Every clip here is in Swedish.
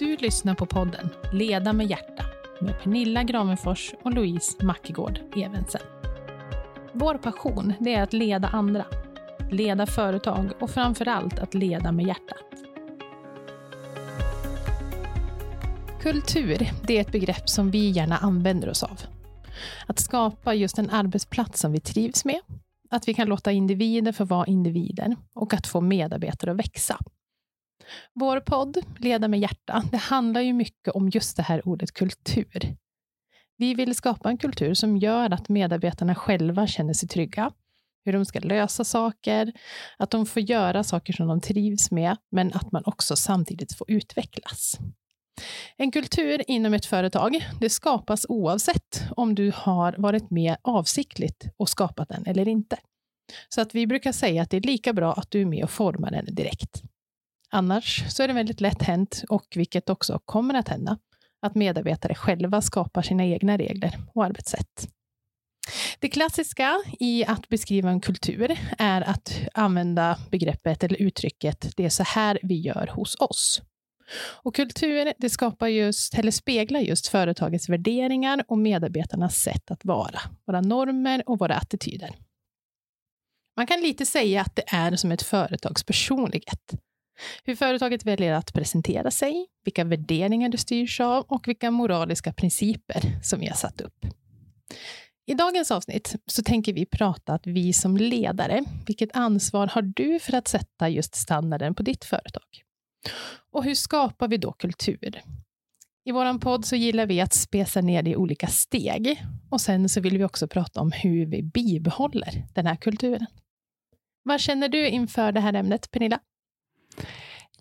Du lyssnar på podden Leda med hjärta med Pernilla Gravenfors och Louise Mackegård Evensen. Vår passion det är att leda andra, leda företag och framför allt att leda med hjärtat. Kultur det är ett begrepp som vi gärna använder oss av. Att skapa just en arbetsplats som vi trivs med, att vi kan låta individer få vara individer och att få medarbetare att växa. Vår podd, Leda med hjärta, det handlar ju mycket om just det här ordet kultur. Vi vill skapa en kultur som gör att medarbetarna själva känner sig trygga, hur de ska lösa saker, att de får göra saker som de trivs med, men att man också samtidigt får utvecklas. En kultur inom ett företag det skapas oavsett om du har varit med avsiktligt och skapat den eller inte. Så att vi brukar säga att det är lika bra att du är med och formar den direkt. Annars så är det väldigt lätt hänt, och vilket också kommer att hända, att medarbetare själva skapar sina egna regler och arbetssätt. Det klassiska i att beskriva en kultur är att använda begreppet eller uttrycket det är så här vi gör hos oss. Och kultur det skapar just, eller speglar just företagets värderingar och medarbetarnas sätt att vara, våra normer och våra attityder. Man kan lite säga att det är som ett företags personlighet. Hur företaget väljer att presentera sig, vilka värderingar det styrs av och vilka moraliska principer som vi har satt upp. I dagens avsnitt så tänker vi prata att vi som ledare, vilket ansvar har du för att sätta just standarden på ditt företag? Och hur skapar vi då kultur? I vår podd så gillar vi att spesa ner det i olika steg och sen så vill vi också prata om hur vi bibehåller den här kulturen. Vad känner du inför det här ämnet, Pernilla?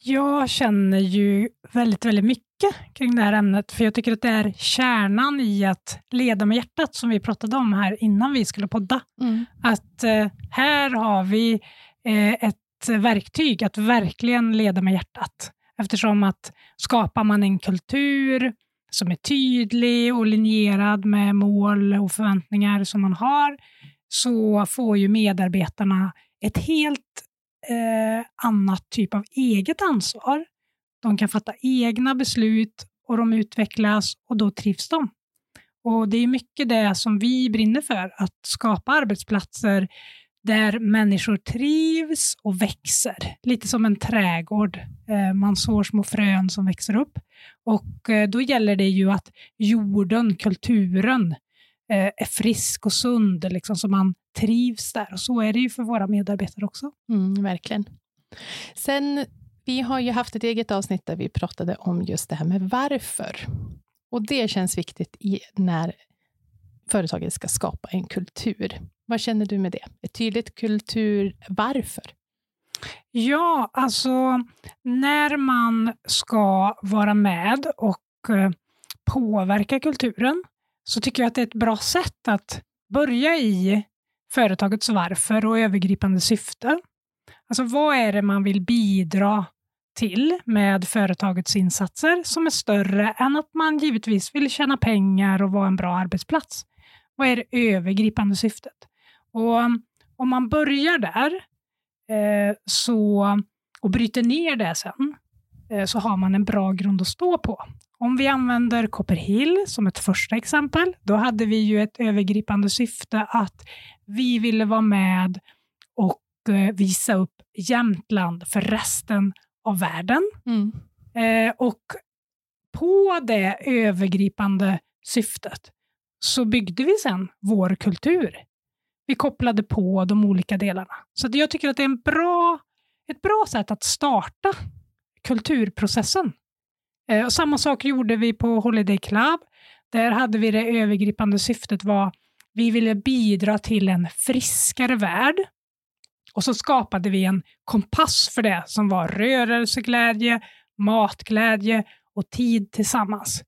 Jag känner ju väldigt, väldigt mycket kring det här ämnet, för jag tycker att det är kärnan i att leda med hjärtat, som vi pratade om här innan vi skulle podda. Mm. Att eh, här har vi eh, ett verktyg att verkligen leda med hjärtat. Eftersom att skapar man en kultur som är tydlig och linjerad med mål och förväntningar som man har, så får ju medarbetarna ett helt eh, annat typ av eget ansvar. De kan fatta egna beslut och de utvecklas och då trivs de. Och Det är mycket det som vi brinner för, att skapa arbetsplatser där människor trivs och växer. Lite som en trädgård. Eh, man sår små frön som växer upp. Och eh, Då gäller det ju att jorden, kulturen, eh, är frisk och sund, liksom, så man trivs där. Och så är det ju för våra medarbetare också. Mm, verkligen. Sen, vi har ju haft ett eget avsnitt där vi pratade om just det här med varför. Och det känns viktigt i, när företaget ska skapa en kultur. Vad känner du med det? Ett tydligt kultur, varför? Ja, alltså när man ska vara med och eh, påverka kulturen så tycker jag att det är ett bra sätt att börja i företagets varför och övergripande syfte. Alltså vad är det man vill bidra till med företagets insatser som är större än att man givetvis vill tjäna pengar och vara en bra arbetsplats? Vad är det övergripande syftet? Och um, om man börjar där eh, så, och bryter ner det sen, så har man en bra grund att stå på. Om vi använder Copperhill som ett första exempel, då hade vi ju ett övergripande syfte att vi ville vara med och eh, visa upp Jämtland för resten av världen. Mm. Eh, och på det övergripande syftet så byggde vi sen vår kultur. Vi kopplade på de olika delarna. Så jag tycker att det är en bra, ett bra sätt att starta kulturprocessen. Eh, och samma sak gjorde vi på Holiday Club. Där hade vi det övergripande syftet var vi ville bidra till en friskare värld. Och så skapade vi en kompass för det som var rörelseglädje, matglädje och tid tillsammans.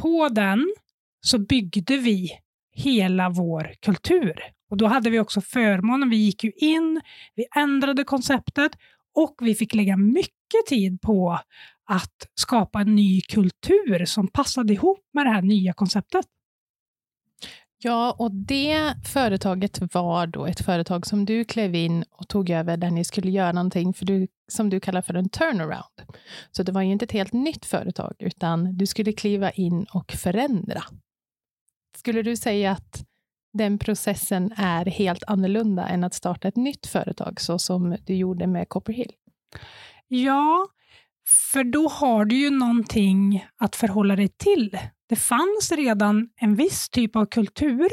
På den så byggde vi hela vår kultur. Och Då hade vi också förmånen, vi gick ju in, vi ändrade konceptet och vi fick lägga mycket tid på att skapa en ny kultur som passade ihop med det här nya konceptet. Ja, och det företaget var då ett företag som du klev in och tog över där ni skulle göra någonting för du, som du kallar för en turnaround. Så det var ju inte ett helt nytt företag, utan du skulle kliva in och förändra. Skulle du säga att den processen är helt annorlunda än att starta ett nytt företag, så som du gjorde med Copperhill? Ja, för då har du ju någonting att förhålla dig till. Det fanns redan en viss typ av kultur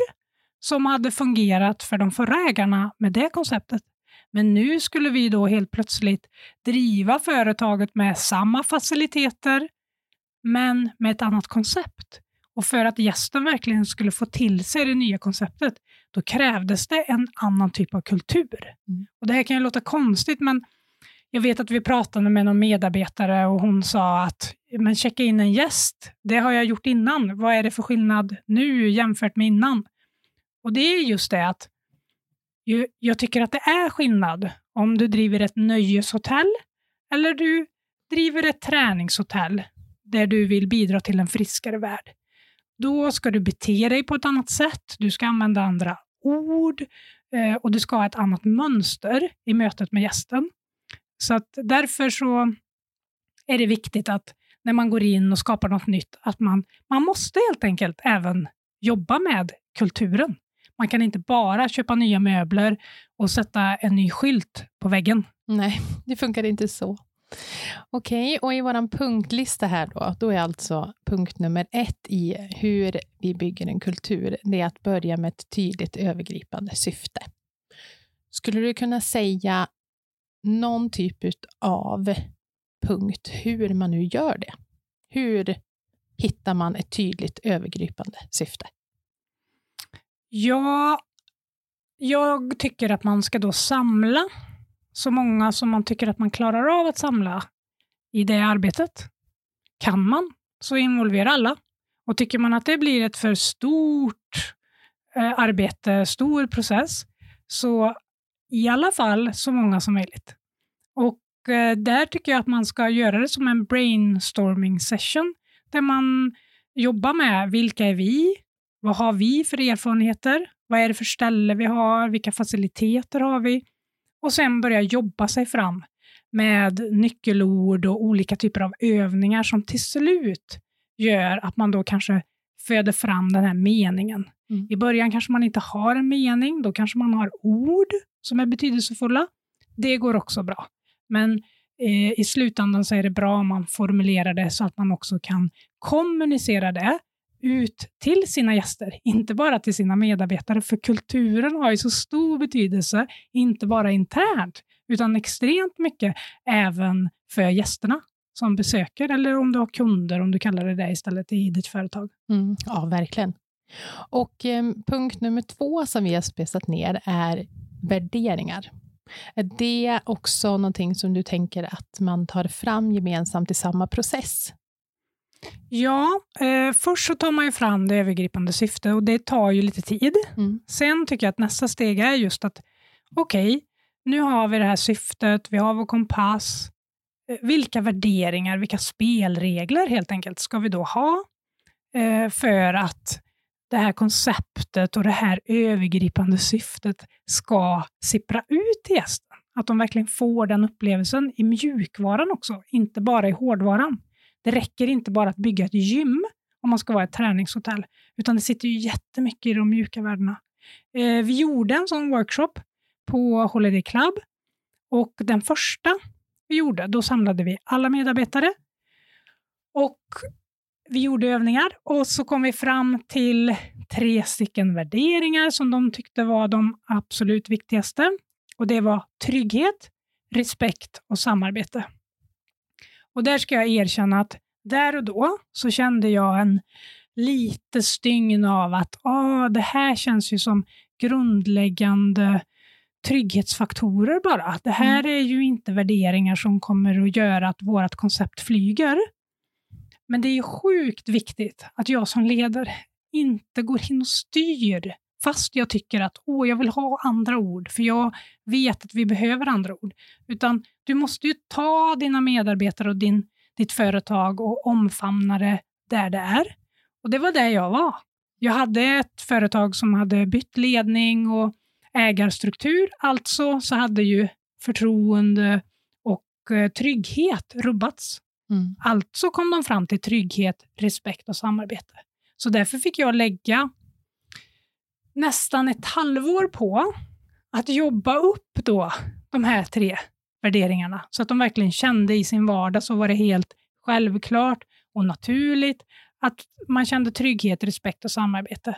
som hade fungerat för de förra ägarna med det konceptet. Men nu skulle vi då helt plötsligt driva företaget med samma faciliteter, men med ett annat koncept. Och för att gästen verkligen skulle få till sig det nya konceptet, då krävdes det en annan typ av kultur. Mm. Och Det här kan ju låta konstigt, men jag vet att vi pratade med någon medarbetare och hon sa att men checka in en gäst, det har jag gjort innan. Vad är det för skillnad nu jämfört med innan? Och det är just det att jag tycker att det är skillnad om du driver ett nöjeshotell eller du driver ett träningshotell där du vill bidra till en friskare värld. Då ska du bete dig på ett annat sätt, du ska använda andra ord eh, och du ska ha ett annat mönster i mötet med gästen. Så att därför så är det viktigt att när man går in och skapar något nytt, att man, man måste helt enkelt även jobba med kulturen. Man kan inte bara köpa nya möbler och sätta en ny skylt på väggen. Nej, det funkar inte så. Okej, och i vår punktlista här då, då är alltså punkt nummer ett i hur vi bygger en kultur, det är att börja med ett tydligt övergripande syfte. Skulle du kunna säga någon typ av punkt hur man nu gör det. Hur hittar man ett tydligt övergripande syfte? Ja, jag tycker att man ska då samla så många som man tycker att man klarar av att samla i det arbetet. Kan man, så involvera alla. Och tycker man att det blir ett för stort eh, arbete, stor process, så i alla fall så många som möjligt. Och eh, där tycker jag att man ska göra det som en brainstorming session, där man jobbar med vilka är vi? Vad har vi för erfarenheter? Vad är det för ställe vi har? Vilka faciliteter har vi? Och sen börja jobba sig fram med nyckelord och olika typer av övningar som till slut gör att man då kanske föder fram den här meningen. Mm. I början kanske man inte har en mening, då kanske man har ord som är betydelsefulla. Det går också bra. Men eh, i slutändan så är det bra om man formulerar det så att man också kan kommunicera det ut till sina gäster, inte bara till sina medarbetare, för kulturen har ju så stor betydelse, inte bara internt, utan extremt mycket även för gästerna som besöker, eller om du har kunder, om du kallar det det istället i ditt företag. Mm, ja, verkligen. Och eh, punkt nummer två som vi har spesat ner är värderingar. Är det också någonting som du tänker att man tar fram gemensamt i samma process? Ja, eh, först så tar man ju fram det övergripande syftet och det tar ju lite tid. Mm. Sen tycker jag att nästa steg är just att okej, okay, nu har vi det här syftet, vi har vår kompass. Eh, vilka värderingar, vilka spelregler helt enkelt ska vi då ha eh, för att det här konceptet och det här övergripande syftet ska sippra ut till gästen. Att de verkligen får den upplevelsen i mjukvaran också, inte bara i hårdvaran. Det räcker inte bara att bygga ett gym om man ska vara ett träningshotell, utan det sitter ju jättemycket i de mjuka värdena. Eh, vi gjorde en sån workshop på Holiday Club och den första vi gjorde, då samlade vi alla medarbetare och vi gjorde övningar och så kom vi fram till tre stycken värderingar som de tyckte var de absolut viktigaste. Och det var trygghet, respekt och samarbete. Och där ska jag erkänna att där och då så kände jag en lite stygn av att ah, det här känns ju som grundläggande trygghetsfaktorer bara. Det här mm. är ju inte värderingar som kommer att göra att vårt koncept flyger. Men det är sjukt viktigt att jag som ledare inte går in och styr fast jag tycker att Åh, jag vill ha andra ord, för jag vet att vi behöver andra ord. Utan du måste ju ta dina medarbetare och din, ditt företag och omfamna det där det är. Och det var där jag var. Jag hade ett företag som hade bytt ledning och ägarstruktur, alltså så hade ju förtroende och eh, trygghet rubbats. Mm. Alltså kom de fram till trygghet, respekt och samarbete. Så därför fick jag lägga nästan ett halvår på att jobba upp då de här tre värderingarna, så att de verkligen kände i sin vardag, så var det helt självklart och naturligt att man kände trygghet, respekt och samarbete.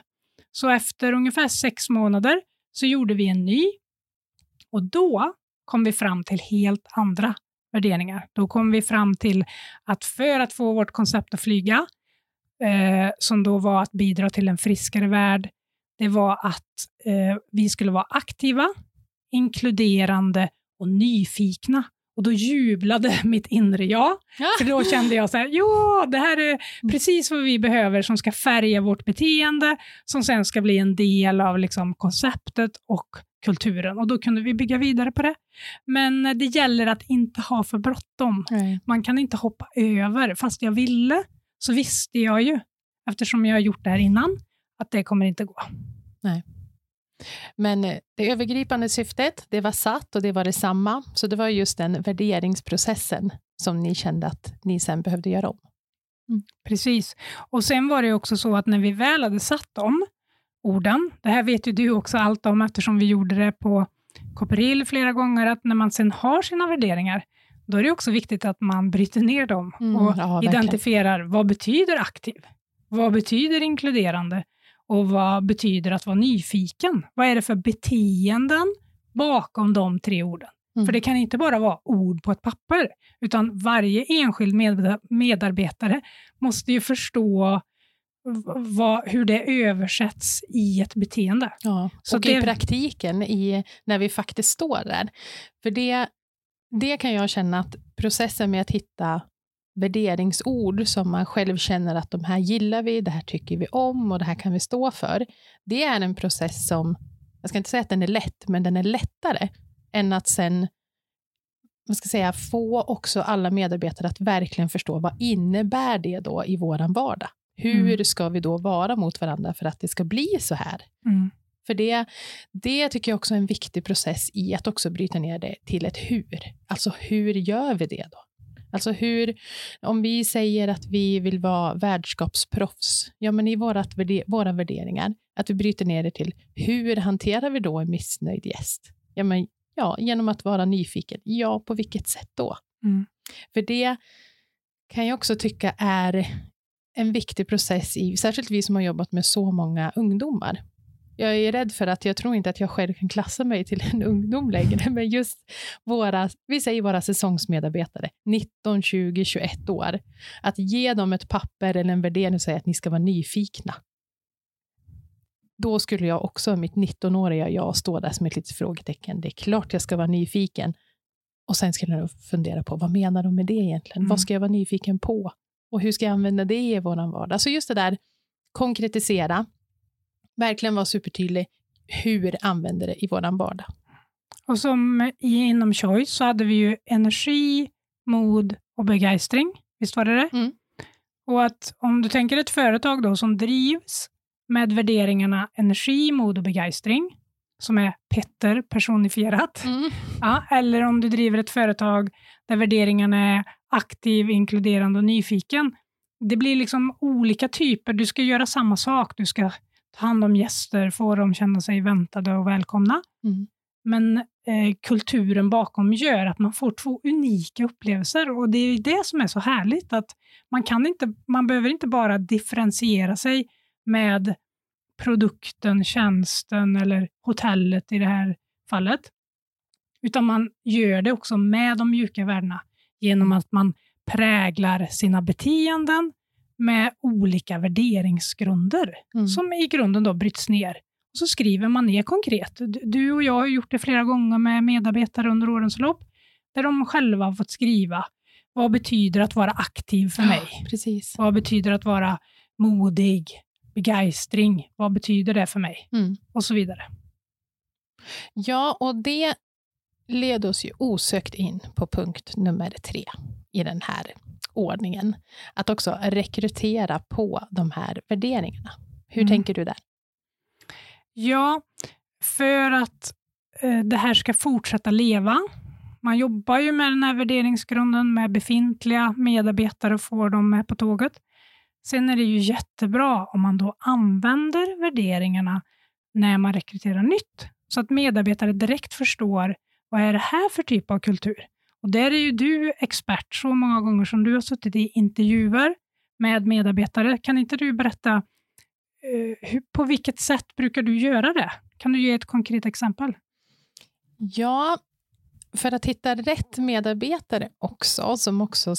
Så efter ungefär sex månader så gjorde vi en ny och då kom vi fram till helt andra värderingar. Då kom vi fram till att för att få vårt koncept att flyga, eh, som då var att bidra till en friskare värld, det var att eh, vi skulle vara aktiva, inkluderande och nyfikna. Och då jublade mitt inre jag. För då kände jag så här, ja, det här är precis vad vi behöver som ska färga vårt beteende, som sen ska bli en del av liksom, konceptet och kulturen. Och då kunde vi bygga vidare på det. Men det gäller att inte ha för bråttom. Nej. Man kan inte hoppa över. Fast jag ville, så visste jag ju, eftersom jag har gjort det här innan, att det kommer inte gå. Men eh, det övergripande syftet, det var satt och det var detsamma. Så det var just den värderingsprocessen som ni kände att ni sen behövde göra om. Precis. Och sen var det också så att när vi väl hade satt de orden, det här vet ju du också allt om eftersom vi gjorde det på Copperil flera gånger, att när man sen har sina värderingar, då är det också viktigt att man bryter ner dem Mm, och ja, identifierar vad betyder aktiv? Vad betyder inkluderande? Och vad betyder att vara nyfiken? Vad är det för beteenden bakom de tre orden? Mm. För det kan inte bara vara ord på ett papper, utan varje enskild med medarbetare måste ju förstå vad, hur det översätts i ett beteende. Ja, Så och det- i praktiken, i, när vi faktiskt står där. För det, det kan jag känna att processen med att hitta värderingsord som man själv känner att de här gillar vi, det här tycker vi om och det här kan vi stå för. Det är en process som, jag ska inte säga att den är lätt, men den är lättare än att sen vad ska säga, få också alla medarbetare att verkligen förstå vad innebär det då i våran vardag? Hur Mm. ska vi då vara mot varandra för att det ska bli så här? Mm. För det, det tycker jag också är en viktig process i att också bryta ner det till ett hur. Alltså hur gör vi det då? Alltså hur, om vi säger att vi vill vara värdskapsproffs, ja men i vårat, våra värderingar, att vi bryter ner det till hur hanterar vi då en missnöjd gäst? Ja, men, ja genom att vara nyfiken. Ja, på vilket sätt då? Mm. För det kan jag också tycka är en viktig process, i, särskilt vi som har jobbat med så många ungdomar. Jag är rädd för att jag tror inte att jag själv kan klassa mig till en ungdom längre, men just våra, vi säger våra säsongsmedarbetare, 19, 20, 21 år, att ge dem ett papper eller en värdering och säga att ni ska vara nyfikna. Då skulle jag också, mitt 19-åriga jag, stå där som ett litet frågetecken. Det är klart jag ska vara nyfiken. Och sen skulle jag fundera på, vad menar de med det egentligen? Mm. Vad ska jag vara nyfiken på? Och hur ska jag använda det i vår vardag? Så just det där, konkretisera, verkligen vara supertydlig, hur använder det i vår vardag? Och som inom Choice så hade vi ju energi, mod och begeistring. Visst var det det? Mm. Och att om du tänker ett företag då som drivs med värderingarna energi, mod och begeistring, som är Petter personifierat, ja, eller om du driver ett företag där värderingarna är aktiv, inkluderande och nyfiken. Det blir liksom olika typer. Du ska göra samma sak. Du ska ta hand om gäster, få dem känna sig väntade och välkomna. Mm. Men eh, kulturen bakom gör att man får två unika upplevelser och det är det som är så härligt att man, kan inte, man behöver inte bara differentiera sig med produkten, tjänsten eller hotellet i det här fallet, utan man gör det också med de mjuka värdena genom att man präglar sina beteenden med olika värderingsgrunder Mm. som i grunden då bryts ner. Och så skriver man ner konkret. Du- Du och jag har gjort det flera gånger med medarbetare under årens lopp, där de själva har fått skriva vad betyder att vara aktiv för mig? Ja, precis. Vad betyder att vara modig? Begeistring, vad betyder det för mig? Mm. Och så vidare. Ja, och det leder oss ju osökt in på punkt nummer tre i den här ordningen. Att också rekrytera på de här värderingarna. Hur mm. tänker du där? Ja, för att eh, det här ska fortsätta leva. Man jobbar ju med den här värderingsgrunden med befintliga medarbetare och får dem med på tåget. Sen är det ju jättebra om man då använder värderingarna när man rekryterar nytt, så att medarbetare direkt förstår vad är det här för typ av kultur. Och där är ju du expert så många gånger som du har suttit i intervjuer med medarbetare. Kan inte du berätta eh, hur, på vilket sätt brukar du göra det? Kan du ge ett konkret exempel? Ja, för att hitta rätt medarbetare också, som också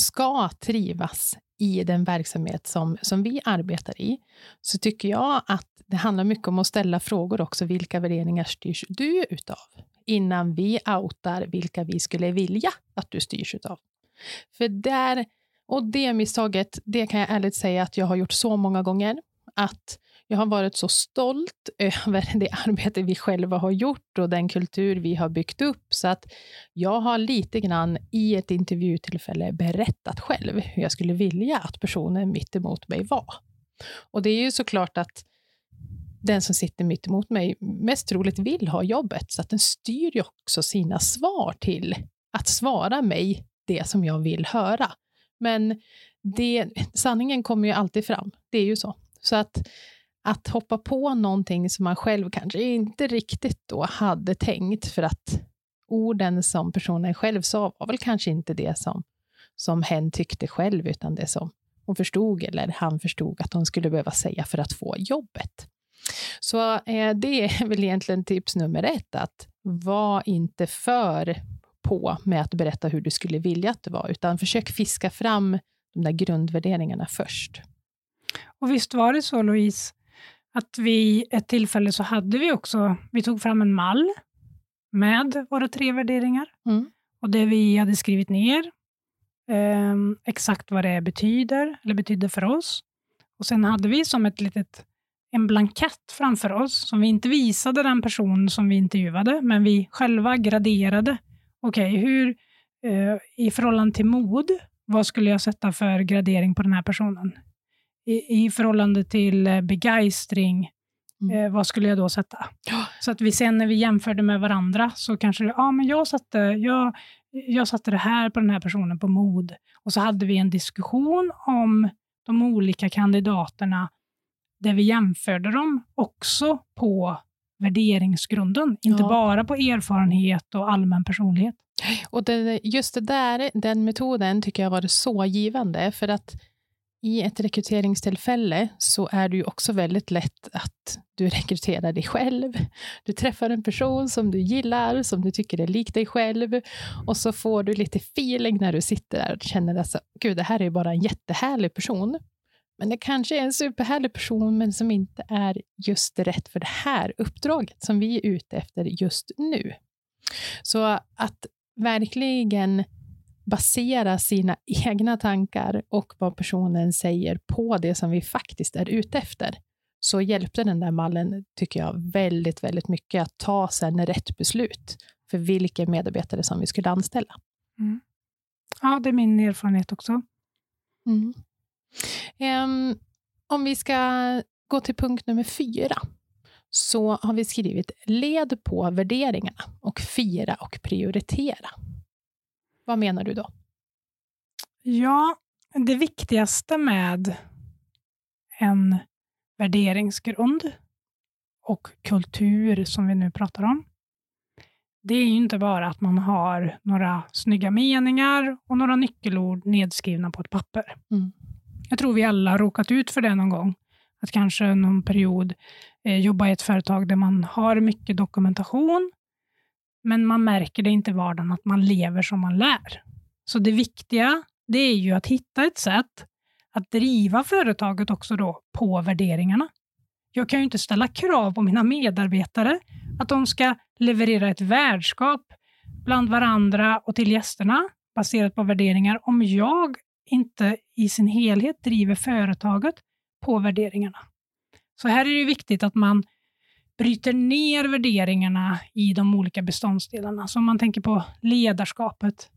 ska trivas i den verksamhet som, som vi arbetar i, så tycker jag att det handlar mycket om att ställa frågor också. Vilka värderingar styrs du utav? Innan vi outar vilka vi skulle vilja att du styrs utav. För där, och det misstaget, det kan jag ärligt säga att jag har gjort så många gånger, att jag har varit så stolt över det arbete vi själva har gjort och den kultur vi har byggt upp, så att jag har lite grann i ett intervjutillfälle berättat själv hur jag skulle vilja att personen mitt emot mig var. Och det är ju såklart att den som sitter mitt emot mig mest troligt vill ha jobbet, så att den styr ju också sina svar till att svara mig det som jag vill höra. Men det, sanningen kommer ju alltid fram, det är ju så. Så att att hoppa på någonting som man själv kanske inte riktigt då hade tänkt, för att orden som personen själv sa var väl kanske inte det som, som hen tyckte själv, utan det som hon förstod eller han förstod att hon skulle behöva säga för att få jobbet. Så eh, det är väl egentligen tips nummer ett, att var inte för på med att berätta hur du skulle vilja att det var, utan försök fiska fram de där grundvärderingarna först. Och visst var det så, Louise, att vid ett tillfälle så hade vi också, vi tog fram en mall med våra tre värderingar. Mm. Och det vi hade skrivit ner, eh, exakt vad det betyder, eller betydde för oss. Och sen hade vi som ett litet, en blankett framför oss, som vi inte visade den person som vi intervjuade, men vi själva graderade. Okej, okay, hur eh, i förhållande till mod, vad skulle jag sätta för gradering på den här personen? I, i förhållande till eh, begeistring, mm. eh, vad skulle jag då sätta? Så att vi sen när vi jämförde med varandra så kanske det, ja men jag satte, jag, jag satte det här på den här personen på mod. Och så hade vi en diskussion om de olika kandidaterna där vi jämförde dem också på värderingsgrunden, inte ja. bara på erfarenhet och allmän personlighet. Och det, just det där, den metoden tycker jag var så givande, för att i ett rekryteringstillfälle så är det ju också väldigt lätt att du rekryterar dig själv. Du träffar en person som du gillar, som du tycker är lik dig själv och så får du lite feeling när du sitter där och känner att alltså, gud, det här är bara en jättehärlig person. Men det kanske är en superhärlig person, men som inte är just rätt för det här uppdraget som vi är ute efter just nu. Så att verkligen basera sina egna tankar och vad personen säger på det som vi faktiskt är ute efter, så hjälpte den där mallen, tycker jag, väldigt, väldigt mycket att ta sen rätt beslut för vilka medarbetare som vi skulle anställa. Mm. Ja, det är min erfarenhet också. Mm. Um, om vi ska gå till punkt nummer fyra, så har vi skrivit led på värderingarna och fira och prioritera. Vad menar du då? Ja, det viktigaste med en värderingsgrund och kultur som vi nu pratar om, det är ju inte bara att man har några snygga meningar och några nyckelord nedskrivna på ett papper. Mm. Jag tror vi alla har råkat ut för det någon gång. Att kanske någon period eh, jobba i ett företag där man har mycket dokumentation men man märker det inte i vardagen att man lever som man lär. Så det viktiga, det är ju att hitta ett sätt att driva företaget också då på värderingarna. Jag kan ju inte ställa krav på mina medarbetare att de ska leverera ett värdskap bland varandra och till gästerna baserat på värderingar om jag inte i sin helhet driver företaget på värderingarna. Så här är det viktigt att man bryter ner värderingarna i de olika beståndsdelarna. Så om man tänker på ledarskapet,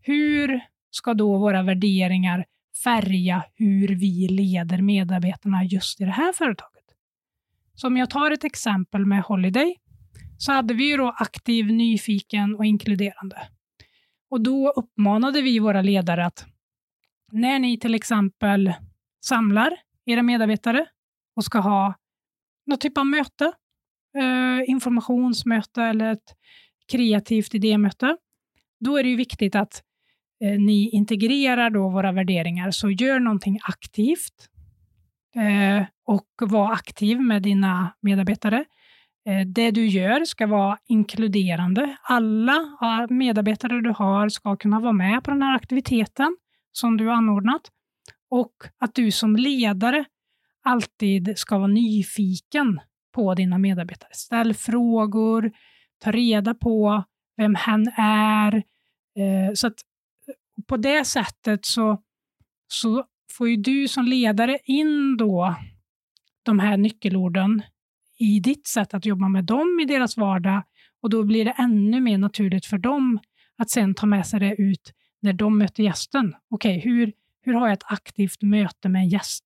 hur ska då våra värderingar färga hur vi leder medarbetarna just i det här företaget. Så om jag tar ett exempel med Holiday, så hade vi ju då aktiv, nyfiken och inkluderande. Och då uppmanade vi våra ledare att när ni till exempel samlar era medarbetare och ska ha något typ av möte, eh, informationsmöte eller ett kreativt idémöte, då är det ju viktigt att eh, ni integrerar då våra värderingar. Så gör någonting aktivt eh, och var aktiv med dina medarbetare. Eh, det du gör ska vara inkluderande. Alla medarbetare du har ska kunna vara med på den här aktiviteten som du har anordnat. Och att du som ledare alltid ska vara nyfiken på dina medarbetare. Ställ frågor, ta reda på vem hen är. Eh, så att eh, på det sättet så, så får ju du som ledare in då de här nyckelorden i ditt sätt att jobba med dem i deras vardag och då blir det ännu mer naturligt för dem att sen ta med sig det ut när de möter gästen. Okej, okay, hur, hur har jag ett aktivt möte med en gäst?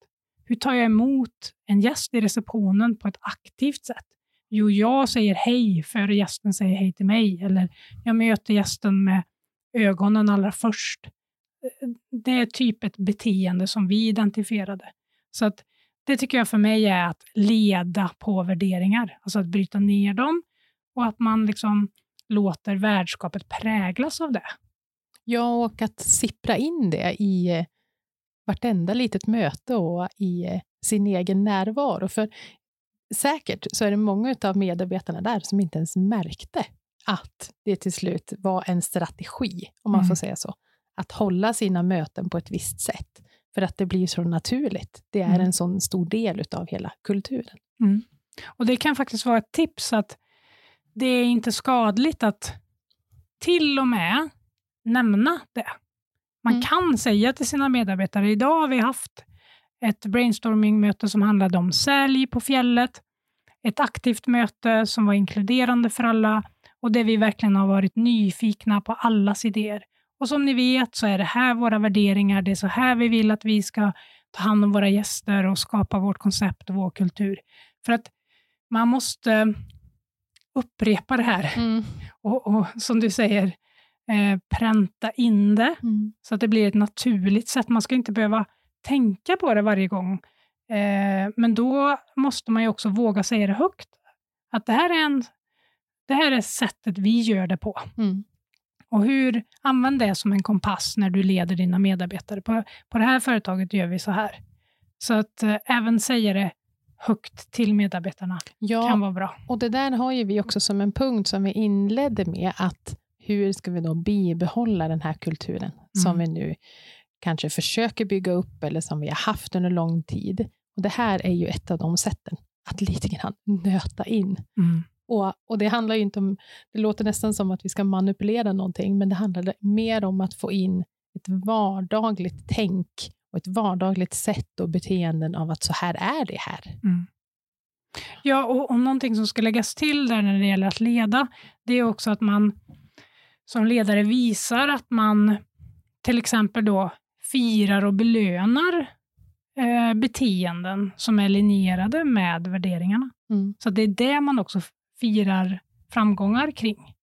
Hur tar jag emot en gäst i receptionen på ett aktivt sätt? Jo, jag säger hej före gästen säger hej till mig, eller jag möter gästen med ögonen allra först. Det är typ ett beteende som vi identifierade. Så att det tycker jag för mig är att leda på värderingar, alltså att bryta ner dem och att man liksom låter värdskapet präglas av det. Ja, och att sippra in det i eh, vartenda litet möte och i eh, sin egen närvaro. För säkert så är det många av medarbetarna där som inte ens märkte att det till slut var en strategi, om man mm. får säga så, att hålla sina möten på ett visst sätt. För att det blir så naturligt. Det är mm. en sån stor del av hela kulturen. Mm. Och Det kan faktiskt vara ett tips att det är inte skadligt att till och med nämna det. Man mm. kan säga till sina medarbetare, idag har vi haft ett brainstorming-möte som handlade om sälj på fjället. Ett aktivt möte som var inkluderande för alla och där vi verkligen har varit nyfikna på allas idéer. Och som ni vet så är det här våra värderingar, det är så här vi vill att vi ska ta hand om våra gäster och skapa vårt koncept och vår kultur. För att man måste upprepa det här mm. och, och, som du säger, eh, pränta in det mm. så att det blir ett naturligt sätt. Man ska inte behöva tänka på det varje gång. Eh, men då måste man ju också våga säga det högt. Att det här är, en, det här är sättet vi gör det på. Mm. Och hur, använd det som en kompass när du leder dina medarbetare. På, på det här företaget gör vi så här. Så att eh, även säga det högt till medarbetarna ja, kan vara bra. Och det där har ju vi också som en punkt som vi inledde med, att hur ska vi då bibehålla den här kulturen mm. som vi nu kanske försöker bygga upp eller som vi har haft under lång tid. Och Det här är ju ett av de sätten att lite grann nöta in. Mm. Och, och Det handlar inte om, det låter nästan som att vi ska manipulera någonting, men det handlar mer om att få in ett vardagligt tänk och ett vardagligt sätt och beteenden av att så här är det här. Mm. Ja, och, och någonting som ska läggas till där när det gäller att leda, det är också att man som ledare visar att man till exempel då firar och belönar eh, beteenden som är linjerade med värderingarna. Mm. Så det är det man också firar framgångar kring.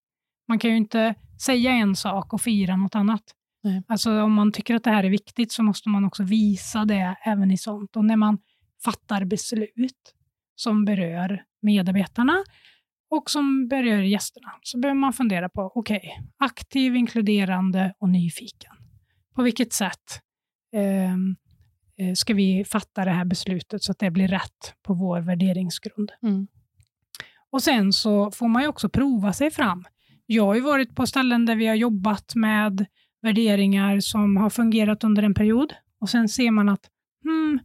Man kan ju inte säga en sak och fira något annat. Nej. Alltså om man tycker att det här är viktigt så måste man också visa det även i sånt. Och när man fattar beslut som berör medarbetarna och som berör gästerna så behöver man fundera på, okej, okay, aktiv, inkluderande och nyfiken. På vilket sätt ehm, eh, ska vi fatta det här beslutet så att det blir rätt på vår värderingsgrund? Mm. Och Sen så får man ju också prova sig fram. Jag har ju varit på ställen där vi har jobbat med värderingar som har fungerat under en period och sen ser man att hmm,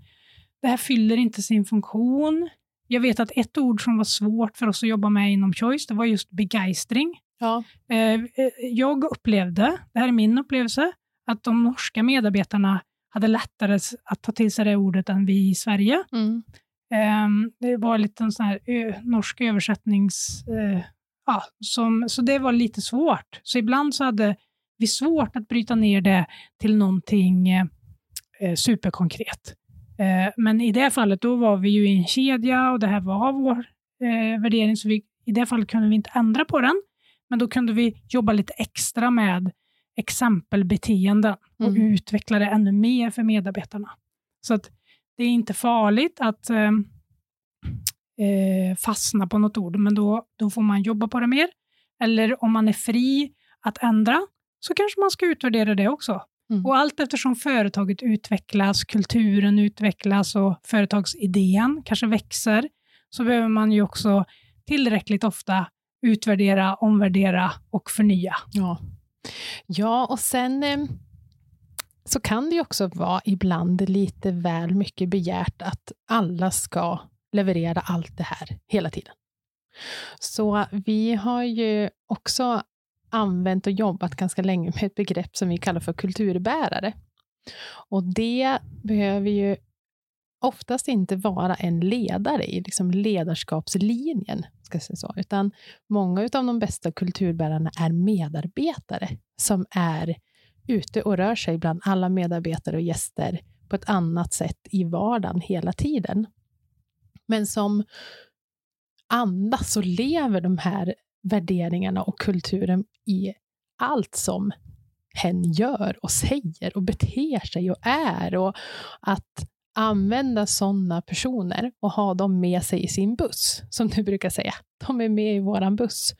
det här fyller inte sin funktion. Jag vet att ett ord som var svårt för oss att jobba med inom Choice, det var just begeistring. Ja. Eh, eh, jag upplevde, det här är min upplevelse, att de norska medarbetarna hade lättare att ta till sig det ordet än vi i Sverige. Mm. Ehm, det var lite en sån här norsk översättnings... Eh, ja, som, så det var lite svårt. Så ibland så hade vi svårt att bryta ner det till någonting superkonkret. Eh, men i det fallet då var vi ju i en kedja och det här var vår eh, värdering, så vi, i det fallet kunde vi inte ändra på den. Men då kunde vi jobba lite extra med exempelbeteenden och Mm. utveckla det ännu mer för medarbetarna. Så att det är inte farligt att eh, eh, fastna på något ord, men då, då får man jobba på det mer. Eller om man är fri att ändra, så kanske man ska utvärdera det också. Mm. Och allt eftersom företaget utvecklas, kulturen utvecklas och företagsidén kanske växer, så behöver man ju också tillräckligt ofta utvärdera, omvärdera och förnya. Ja. ja, och sen eh, så kan det ju också vara ibland lite väl mycket begärt att alla ska leverera allt det här hela tiden. Så vi har ju också använt och jobbat ganska länge med ett begrepp som vi kallar för kulturbärare. Och det behöver ju oftast inte vara en ledare i liksom ledarskapslinjen, ska jag säga så, utan många av de bästa kulturbärarna är medarbetare som är ute och rör sig bland alla medarbetare och gäster på ett annat sätt i vardagen hela tiden. Men som andas och lever de här värderingarna och kulturen i allt som hen gör och säger och beter sig och är. Och att använda sådana personer och ha dem med sig i sin buss, som du brukar säga. De är med i våran buss.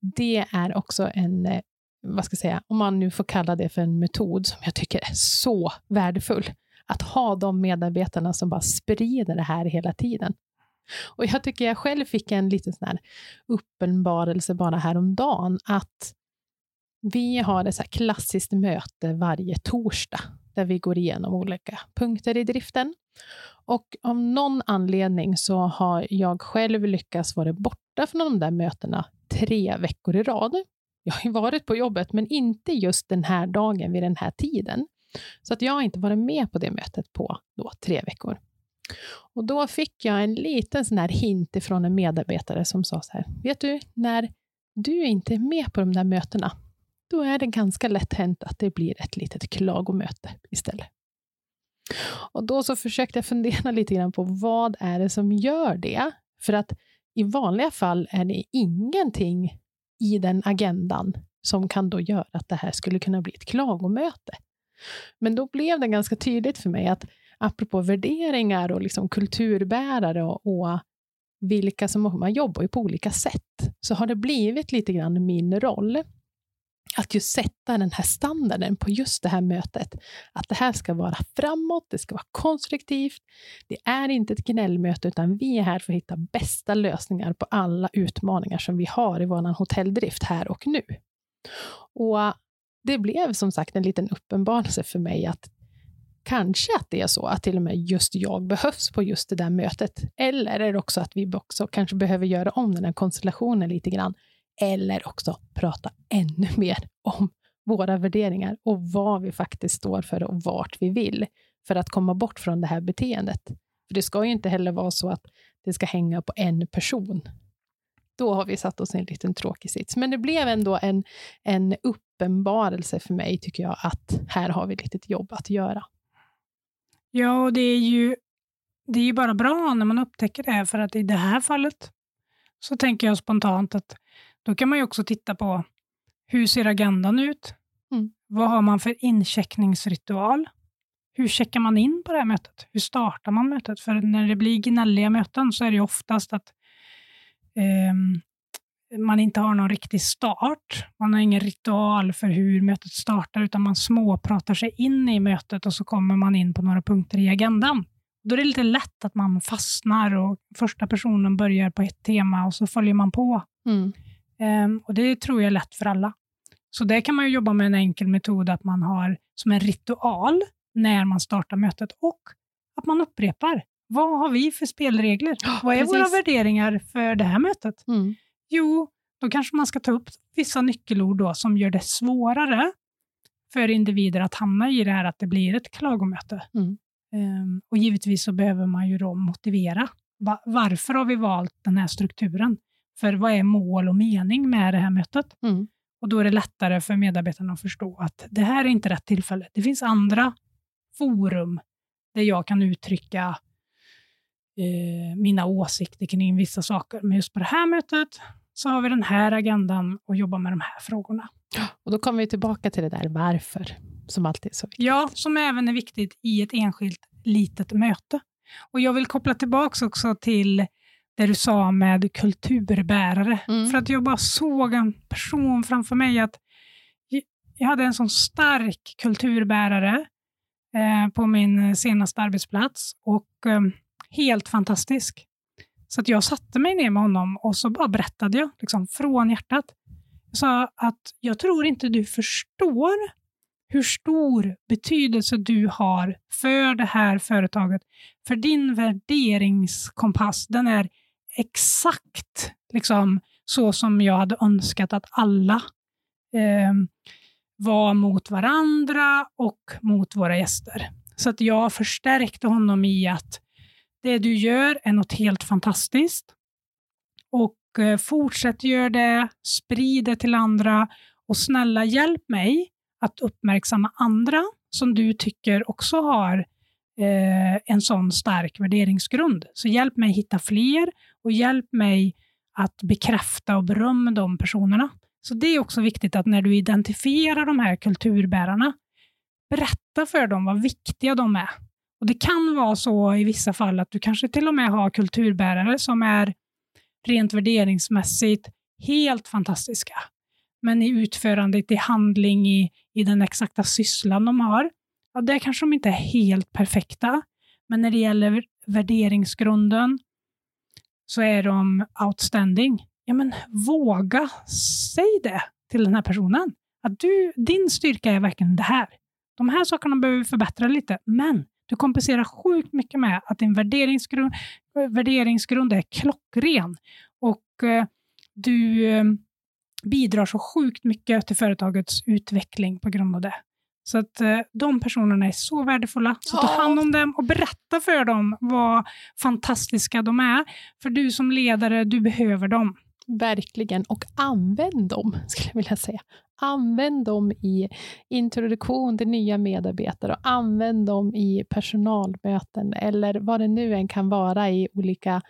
Det är också en, eh, vad ska jag säga, om man nu får kalla det för en metod som jag tycker är så värdefull. Att ha de medarbetarna som bara sprider det här hela tiden. Och jag tycker jag själv fick en liten sån här uppenbarelse bara häromdagen att vi har ett så här klassiskt möte varje torsdag där vi går igenom olika punkter i driften. Och av någon anledning så har jag själv lyckats vara borta från de där mötena tre veckor i rad. Jag har ju varit på jobbet, men inte just den här dagen vid den här tiden. Så att jag har inte varit med på det mötet på då, tre veckor. Och då fick jag en liten sån här hint ifrån en medarbetare som sa så här, vet du, när du inte är med på de där mötena, då är det ganska lätt hänt att det blir ett litet klagomöte istället. Och då så försökte jag fundera lite grann på vad är det som gör det? För att i vanliga fall är det ingenting i den agendan som kan då göra att det här skulle kunna bli ett klagomöte. Men då blev det ganska tydligt för mig att apropå värderingar och liksom kulturbärare och, och vilka som man jobbar ju på olika sätt, så har det blivit lite grann min roll att just sätta den här standarden på just det här mötet. Att det här ska vara framåt, det ska vara konstruktivt. Det är inte ett gnällmöte, utan vi är här för att hitta bästa lösningar på alla utmaningar som vi har i vår hotelldrift här och nu. Och det blev som sagt en liten uppenbarelse för mig att kanske att det är så att till och med just jag behövs på just det där mötet. Eller är det också att vi också kanske behöver göra om den här konstellationen lite grann. Eller också prata ännu mer om våra värderingar och vad vi faktiskt står för och vart vi vill för att komma bort från det här beteendet. För det ska ju inte heller vara så att det ska hänga på en person. Då har vi satt oss i en liten tråkig sits. Men det blev ändå en, en uppenbarelse för mig, tycker jag, att här har vi ett litet jobb att göra. Ja, och det är ju det är ju bara bra när man upptäcker det, för att i det här fallet så tänker jag spontant att då kan man ju också titta på hur ser agendan ut? Mm. Vad har man för incheckningsritual? Hur checkar man in på det här mötet? Hur startar man mötet? För när det blir gnälliga möten så är det ju oftast att ehm, man inte har någon riktig start. Man har ingen ritual för hur mötet startar, utan man småpratar sig in i mötet och så kommer man in på några punkter i agendan. Då är det lite lätt att man fastnar och första personen börjar på ett tema och så följer man på. Mm. Ehm, och Det tror jag är lätt för alla. Så det kan man jobba med en enkel metod, att man har som en ritual när man startar mötet och att man upprepar. Vad har vi för spelregler? Ja, Vad är precis. våra värderingar för det här mötet? Mm. Jo, då kanske man ska ta upp vissa nyckelord då, som gör det svårare för individer att hamna i det här att det blir ett klagomöte. Mm. Ehm, och givetvis så behöver man ju då motivera. Va- varför har vi valt den här strukturen? För vad är mål och mening med det här mötet? Mm. Och då är det lättare för medarbetarna att förstå att det här är inte rätt tillfälle. Det finns andra forum där jag kan uttrycka eh, mina åsikter kring vissa saker. Men just på det här mötet så har vi den här agendan och jobbar med de här frågorna. Och då kommer vi tillbaka till det där varför, som alltid är så viktigt. Ja, som även är viktigt i ett enskilt litet möte. Och Jag vill koppla tillbaka också till det du sa med kulturbärare. Mm. För att jag bara såg en person framför mig. att Jag hade en sån stark kulturbärare eh, på min senaste arbetsplats och eh, helt fantastisk. Så att jag satte mig ner med honom och så bara berättade jag liksom, från hjärtat. Jag sa att jag tror inte du förstår hur stor betydelse du har för det här företaget. För din värderingskompass, den är exakt liksom, så som jag hade önskat att alla eh, var mot varandra och mot våra gäster. Så att jag förstärkte honom i att det du gör är något helt fantastiskt. Och eh, fortsätt göra det, sprid det till andra och snälla hjälp mig att uppmärksamma andra som du tycker också har eh, en sån stark värderingsgrund. Så hjälp mig hitta fler och hjälp mig att bekräfta och berömma de personerna. Så det är också viktigt att när du identifierar de här kulturbärarna, berätta för dem vad viktiga de är. Och Det kan vara så i vissa fall att du kanske till och med har kulturbärare som är rent värderingsmässigt helt fantastiska. Men i utförandet, i handling, i, i den exakta sysslan de har, ja, där kanske de inte är helt perfekta. Men när det gäller värderingsgrunden så är de outstanding. Ja, men våga säg det till den här personen. Att du, din styrka är verkligen det här. De här sakerna behöver vi förbättra lite, men du kompenserar sjukt mycket med att din värderingsgrund, värderingsgrund är klockren och eh, du eh, bidrar så sjukt mycket till företagets utveckling på grund av det. Så att eh, de personerna är så värdefulla. Så ta hand om dem och berätta för dem vad fantastiska de är. För du som ledare, du behöver dem. Verkligen, och använd dem, skulle jag vilja säga. Använd dem i introduktion till nya medarbetare och använd dem i personalmöten eller vad det nu än kan vara i olika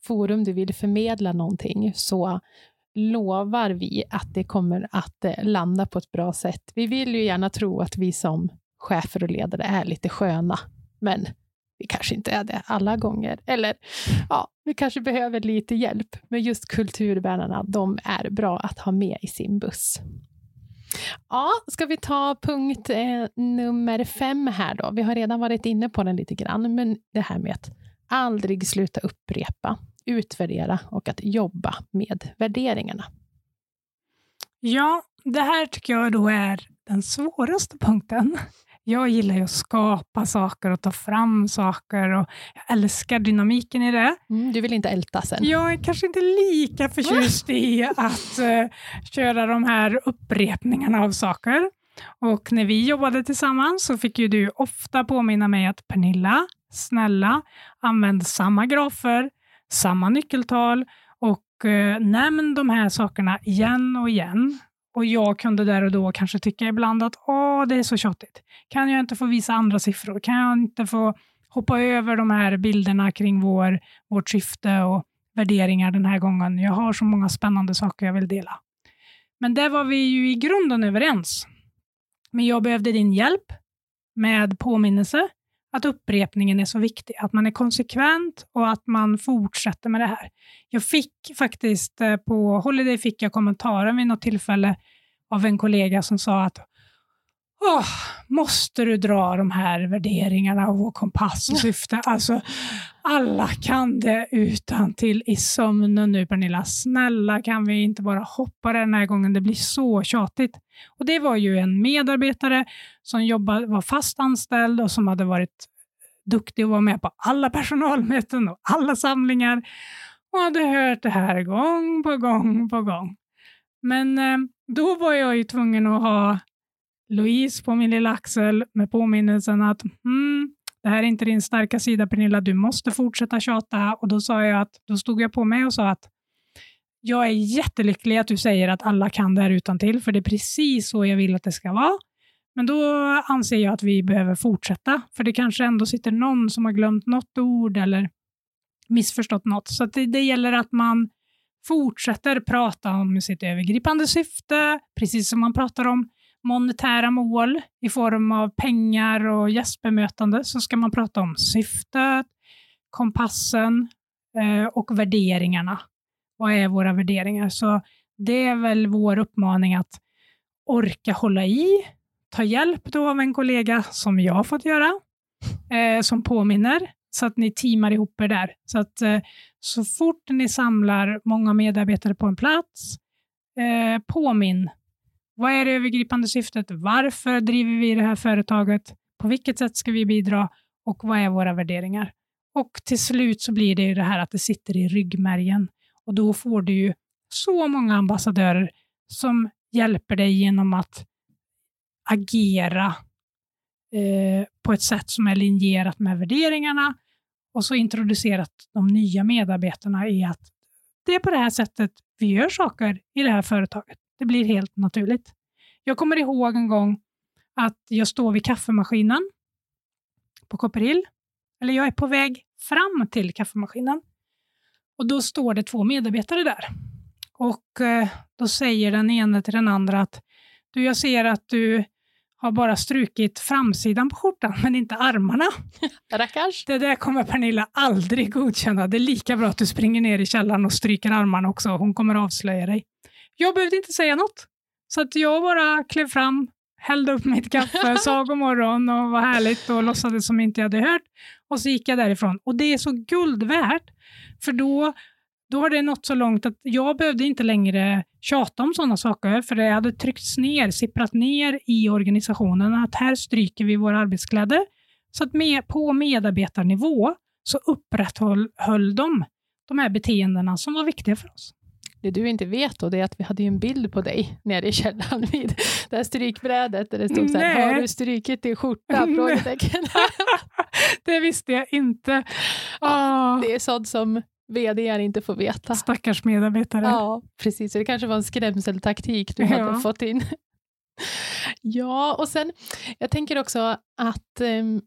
forum du vill förmedla någonting, så lovar vi att det kommer att eh, landa på ett bra sätt. Vi vill ju gärna tro att vi som chefer och ledare är lite sköna, men vi kanske inte är det alla gånger. Eller ja, vi kanske behöver lite hjälp. Men just kulturbärarna, de är bra att ha med i sin buss. Ja, ska vi ta punkt eh, nummer fem här då? Vi har redan varit inne på den lite grann, men det här med att aldrig sluta upprepa, utvärdera och att jobba med värderingarna. Ja, det här tycker jag då är den svåraste punkten. Jag gillar ju att skapa saker och ta fram saker och jag älskar dynamiken i det. Mm, du vill inte älta sen? Jag är kanske inte lika förtjust i att uh, köra de här upprepningarna av saker. Och när vi jobbade tillsammans så fick ju du ofta påminna mig att Pernilla, snälla, använd samma grafer, samma nyckeltal och uh, nämn de här sakerna igen och igen. Och jag kunde där och då kanske tycka ibland att Åh, det är så tjatigt. Kan jag inte få visa andra siffror? Kan jag inte få hoppa över de här bilderna kring vår, vårt syfte och värderingar den här gången? Jag har så många spännande saker jag vill dela. Men där var vi ju i grunden överens. Men jag behövde din hjälp med påminnelse att upprepningen är så viktig, att man är konsekvent och att man fortsätter med det här. Jag fick faktiskt eh, på Holiday fick jag kommentaren vid något tillfälle av en kollega som sa att Åh, måste du dra de här värderingarna och vår kompass och syfte? Alltså, alla kan det utan till i sömnen nu Pernilla. Snälla kan vi inte bara hoppa den här gången? Det blir så tjatigt. Och Det var ju en medarbetare som jobbade, var fast anställd och som hade varit duktig och var med på alla personalmöten och alla samlingar och hade hört det här gång på gång på gång. Men eh, då var jag ju tvungen att ha Louise på min lilla axel med påminnelsen att mm, det här är inte din starka sida Pernilla, du måste fortsätta tjata. Och då sa jag att, då stod jag på mig och sa att jag är jättelycklig att du säger att alla kan det här utan till, för det är precis så jag vill att det ska vara. Men då anser jag att vi behöver fortsätta, för det kanske ändå sitter någon som har glömt något ord eller missförstått något. Så det, det gäller att man fortsätter prata om sitt övergripande syfte, precis som man pratar om monetära mål i form av pengar och gästbemötande, så ska man prata om syftet, kompassen eh, och värderingarna. Vad är våra värderingar? Så det är väl vår uppmaning att orka hålla i, ta hjälp då av en kollega som jag har fått göra, eh, som påminner, så att ni teamar ihop er där. Så att eh, så fort ni samlar många medarbetare på en plats, eh, påminn. Vad är det övergripande syftet? Varför driver vi det här företaget? På vilket sätt ska vi bidra? Och vad är våra värderingar? Och till slut så blir det ju det här att det sitter i ryggmärgen. Och då får du ju så många ambassadörer som hjälper dig genom att agera eh, på ett sätt som är linjerat med värderingarna och så introducerat de nya medarbetarna i att det är på det här sättet vi gör saker i det här företaget. Det blir helt naturligt. Jag kommer ihåg en gång att jag står vid kaffemaskinen på Copperhill, eller jag är på väg fram till kaffemaskinen och då står det två medarbetare där. Och eh, då säger den ene till den andra att du, jag ser att du har bara strukit framsidan på skjortan, men inte armarna. Rackars. Det där kommer Pernilla aldrig godkänna. Det är lika bra att du springer ner i källaren och stryker armarna också. Hon kommer avslöja dig. Jag behövde inte säga något. Så att jag bara klev fram, hällde upp mitt kaffe, sa god morgon och var härligt och låtsades som inte jag hade hört. Och så gick jag därifrån. Och det är så guld värt, för då då har det nått så långt att jag behövde inte längre tjata om sådana saker, för det hade tryckts ner, sipprat ner i organisationen att här stryker vi våra arbetskläder. Så att med, på medarbetarnivå så upprätthöll höll de de här beteendena som var viktiga för oss. Det du inte vet då, det är att vi hade en bild på dig nere i källaren vid det här strykbrädet där det stod så här, har du strykit din skjorta? det visste jag inte. Ja, det är sånt som vd inte får veta. Stackars medarbetare. Ja, precis. Så det kanske var en skrämseltaktik du ja. hade fått in. ja, och sen, jag tänker också att um,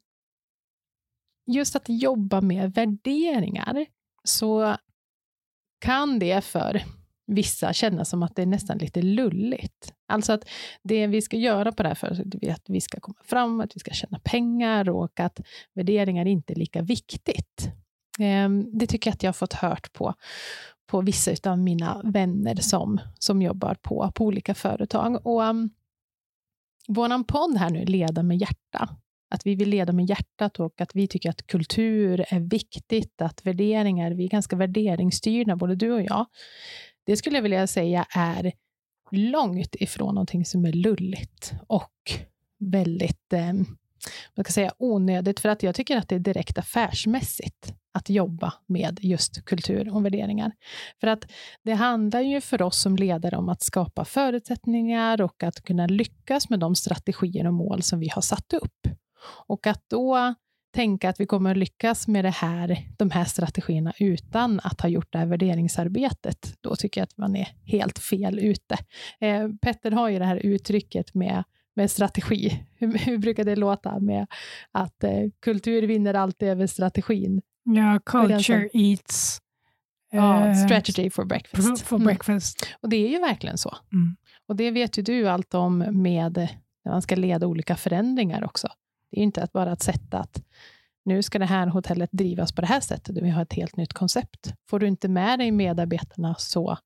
just att jobba med värderingar, så kan det för vissa känna som att det är nästan lite lulligt. Alltså att det vi ska göra på det här företaget är att vi ska komma fram, att vi ska tjäna pengar och att värderingar inte är lika viktigt. Ehm, det tycker jag att jag har fått hört på, på vissa av mina vänner som, som jobbar på, på olika företag. Och ehm, um, Vår podd här nu, Leda med hjärta, att vi vill leda med hjärtat och att vi tycker att kultur är viktigt, att värderingar, vi är ganska värderingsstyrda, både du och jag. Det skulle jag vilja säga är långt ifrån någonting som är lulligt och väldigt eh, man ska säga onödigt, för att jag tycker att det är direkt affärsmässigt att jobba med just kultur och värderingar. För att det handlar ju för oss som ledare om att skapa förutsättningar och att kunna lyckas med de strategier och mål som vi har satt upp. Och att då tänka att vi kommer att lyckas med det här, de här strategierna utan att ha gjort det här värderingsarbetet, då tycker jag att man är helt fel ute. Eh, Petter har ju det här uttrycket med med strategi. Hur, hur brukar det låta med att eh, kultur vinner alltid över strategin? Ja, culture eats Ja, uh, strategy for breakfast. For breakfast. Mm. Och det är ju verkligen så. Mm. Och det vet ju du allt om med när man ska leda olika förändringar också. Det är inte att bara att sätta att nu ska det här hotellet drivas på det här sättet, och vi har ett helt nytt koncept. Får du inte med dig medarbetarna så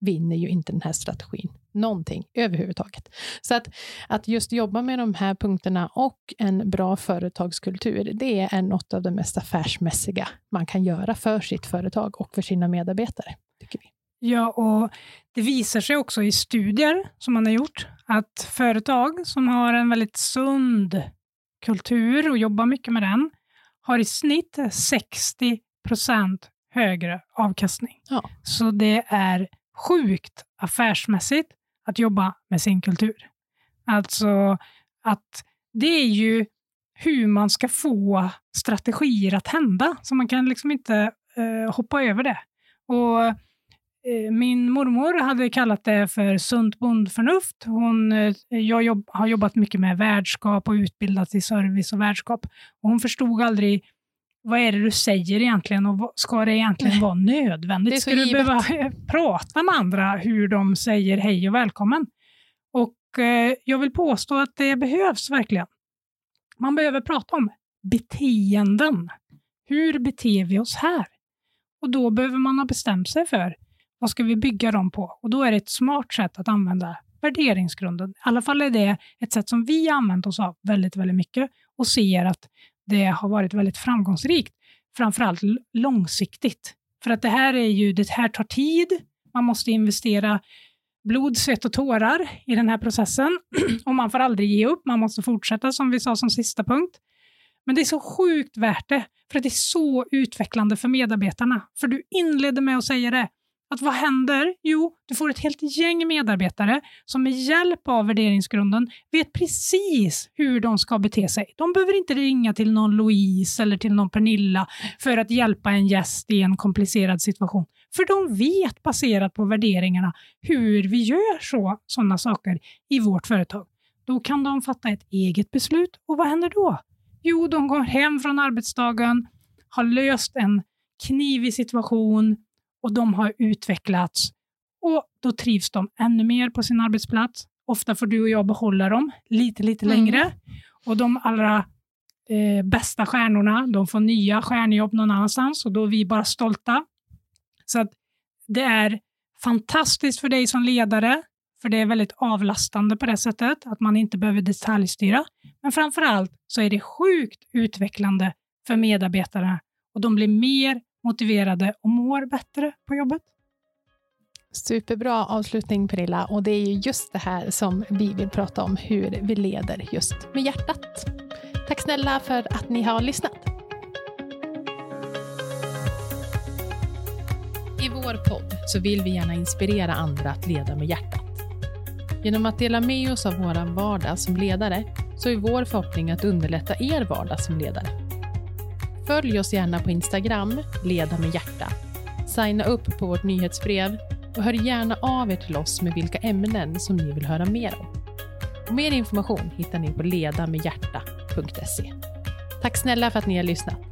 vinner ju inte den här strategin någonting överhuvudtaget. Så att, att just jobba med de här punkterna och en bra företagskultur, det är något av det mest affärsmässiga man kan göra för sitt företag och för sina medarbetare, tycker vi. Ja, och det visar sig också i studier som man har gjort, att företag som har en väldigt sund kultur och jobbar mycket med den, har i snitt 60 procent högre avkastning. Ja. Så det är sjukt affärsmässigt att jobba med sin kultur. Alltså att det är ju hur man ska få strategier att hända, så man kan liksom inte eh, hoppa över det. Och min mormor hade kallat det för sunt bondförnuft. Hon, eh, jag jobb, har jobbat mycket med värdskap och utbildat i service och värdskap. Och hon förstod aldrig vad är det du säger egentligen och ska det egentligen vara nödvändigt? Ska du behöva prata med andra hur de säger hej och välkommen? Och eh, jag vill påstå att det behövs verkligen. Man behöver prata om beteenden. Hur beter vi oss här? Och då behöver man ha bestämt sig för vad ska vi bygga dem på? Och då är det ett smart sätt att använda värderingsgrunden. I alla fall är det ett sätt som vi använt oss av väldigt, väldigt mycket och ser att det har varit väldigt framgångsrikt, framförallt långsiktigt. För att det här är ju, det här tar tid, man måste investera blod, svett och tårar i den här processen och man får aldrig ge upp, man måste fortsätta som vi sa som sista punkt. Men det är så sjukt värt det, för att det är så utvecklande för medarbetarna. För du inledde med att säga det, att vad händer? Jo, du får ett helt gäng medarbetare som med hjälp av värderingsgrunden vet precis hur de ska bete sig. De behöver inte ringa till någon Louise eller till någon Pernilla för att hjälpa en gäst i en komplicerad situation. För de vet baserat på värderingarna hur vi gör så, sådana saker i vårt företag. Då kan de fatta ett eget beslut och vad händer då? Jo, de går hem från arbetsdagen, har löst en knivig situation, och de har utvecklats och då trivs de ännu mer på sin arbetsplats. Ofta får du och jag behålla dem lite, lite mm. längre. Och de allra eh, bästa stjärnorna, de får nya stjärnjobb någon annanstans och då är vi bara stolta. Så att det är fantastiskt för dig som ledare, för det är väldigt avlastande på det sättet, att man inte behöver detaljstyra. Men framför allt så är det sjukt utvecklande för medarbetarna och de blir mer motiverade och mår bättre på jobbet. Superbra avslutning Pernilla och det är ju just det här som vi vill prata om, hur vi leder just med hjärtat. Tack snälla för att ni har lyssnat. I vår podd så vill vi gärna inspirera andra att leda med hjärtat. Genom att dela med oss av vår vardag som ledare så är vår förhoppning att underlätta er vardag som ledare. Följ oss gärna på Instagram, Leda med hjärta. Signa upp på vårt nyhetsbrev och hör gärna av er till oss med vilka ämnen som ni vill höra mer om. Och mer information hittar ni på ledamedhjärta.se. Tack snälla för att ni har lyssnat.